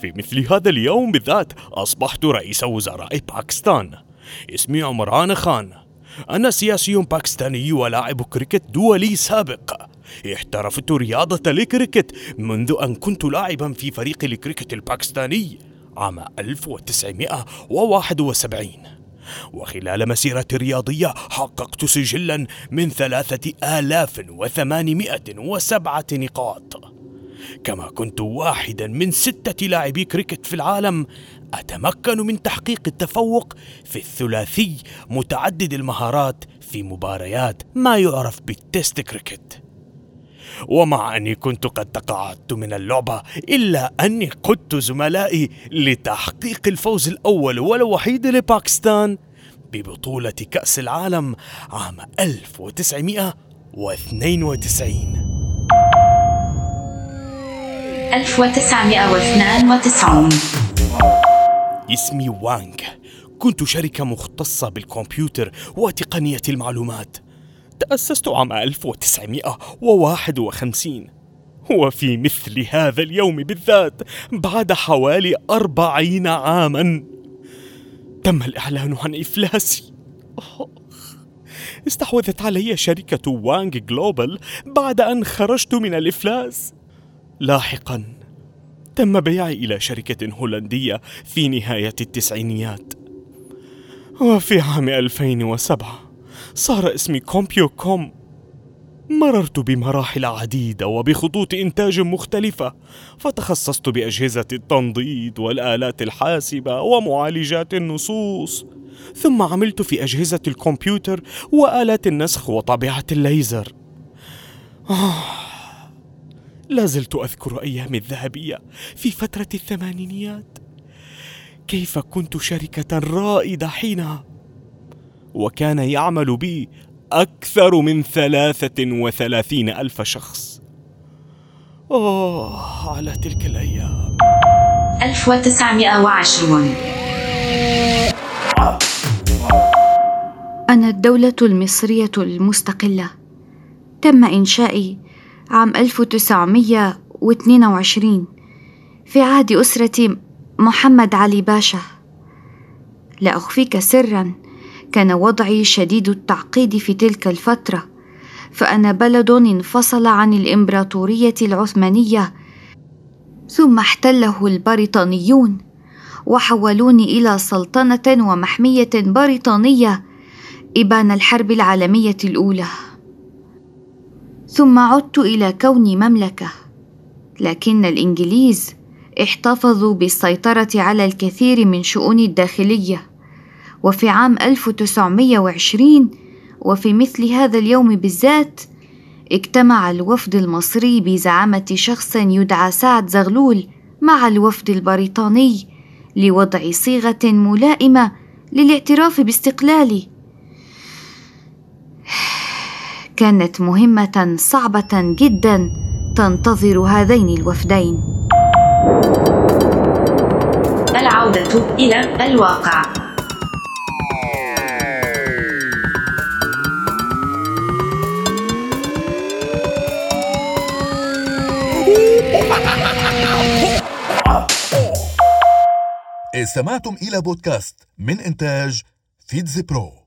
في مثل هذا اليوم بالذات أصبحت رئيس وزراء باكستان. اسمي عمران خان. أنا سياسي باكستاني ولاعب كريكت دولي سابق. احترفت رياضة الكريكت منذ أن كنت لاعبا في فريق الكريكت الباكستاني عام 1971 وخلال مسيرتي الرياضية حققت سجلا من ثلاثة آلاف وثمانمائة وسبعة نقاط. كما كنت واحدا من ستة لاعبي كريكت في العالم أتمكن من تحقيق التفوق في الثلاثي متعدد المهارات في مباريات ما يعرف بال test cricket. ومع أني كنت قد تقاعدت من اللعبة إلا أني قدت زملائي لتحقيق الفوز الأول والوحيد لباكستان ببطولة كأس العالم عام 1992 1992 اسمي وانغ. كنت شركة مختصة بالكمبيوتر وتقنية المعلومات. تأسست عام 1951 وفي مثل هذا اليوم بالذات بعد حوالي أربعين عاما. تم الإعلان عن إفلاسي استحوذت علي شركة وانغ جلوبال بعد أن خرجت من الإفلاس. لاحقا. تم بيعي إلى شركة هولندية في نهاية التسعينيات. وفي عام 2007 صار اسمي كومبيو كوم. مررت بمراحل عديدة وبخطوط إنتاج مختلفة فتخصصت بأجهزة التنضيد والآلات الحاسبة ومعالجات النصوص. ثم عملت في أجهزة الكمبيوتر وآلات النسخ وطابعة الليزر. آه لا زلت أذكر أيامي الذهبية في فترة الثمانينيات. كيف كنت شركة رائدة حينها؟ وكان يعمل بي أكثر من ثلاثة وثلاثين ألف شخص. أوه على تلك الأيام. 1920 أنا الدولة المصرية المستقلة. تم إنشائي عام 1922 في عهد أسرة محمد علي باشا. لا أخفيك سرا كان وضعي شديد التعقيد في تلك الفترة فأنا بلد انفصل عن الإمبراطورية العثمانية ثم احتله البريطانيون وحولوني إلى سلطنة ومحمية بريطانية إبان الحرب العالمية الأولى. ثم عدت إلى كوني مملكة. لكن الإنجليز احتفظوا بالسيطرة على الكثير من شؤوني الداخلية. وفي عام 1920 وفي مثل هذا اليوم بالذات اجتمع الوفد المصري بزعامة شخص يدعى سعد زغلول مع الوفد البريطاني لوضع صيغة ملائمة للاعتراف باستقلالي كانت مهمة صعبة جدا تنتظر هذين الوفدين. العودة إلى الواقع. استمعتم إلى بودكاست من إنتاج فيتز برو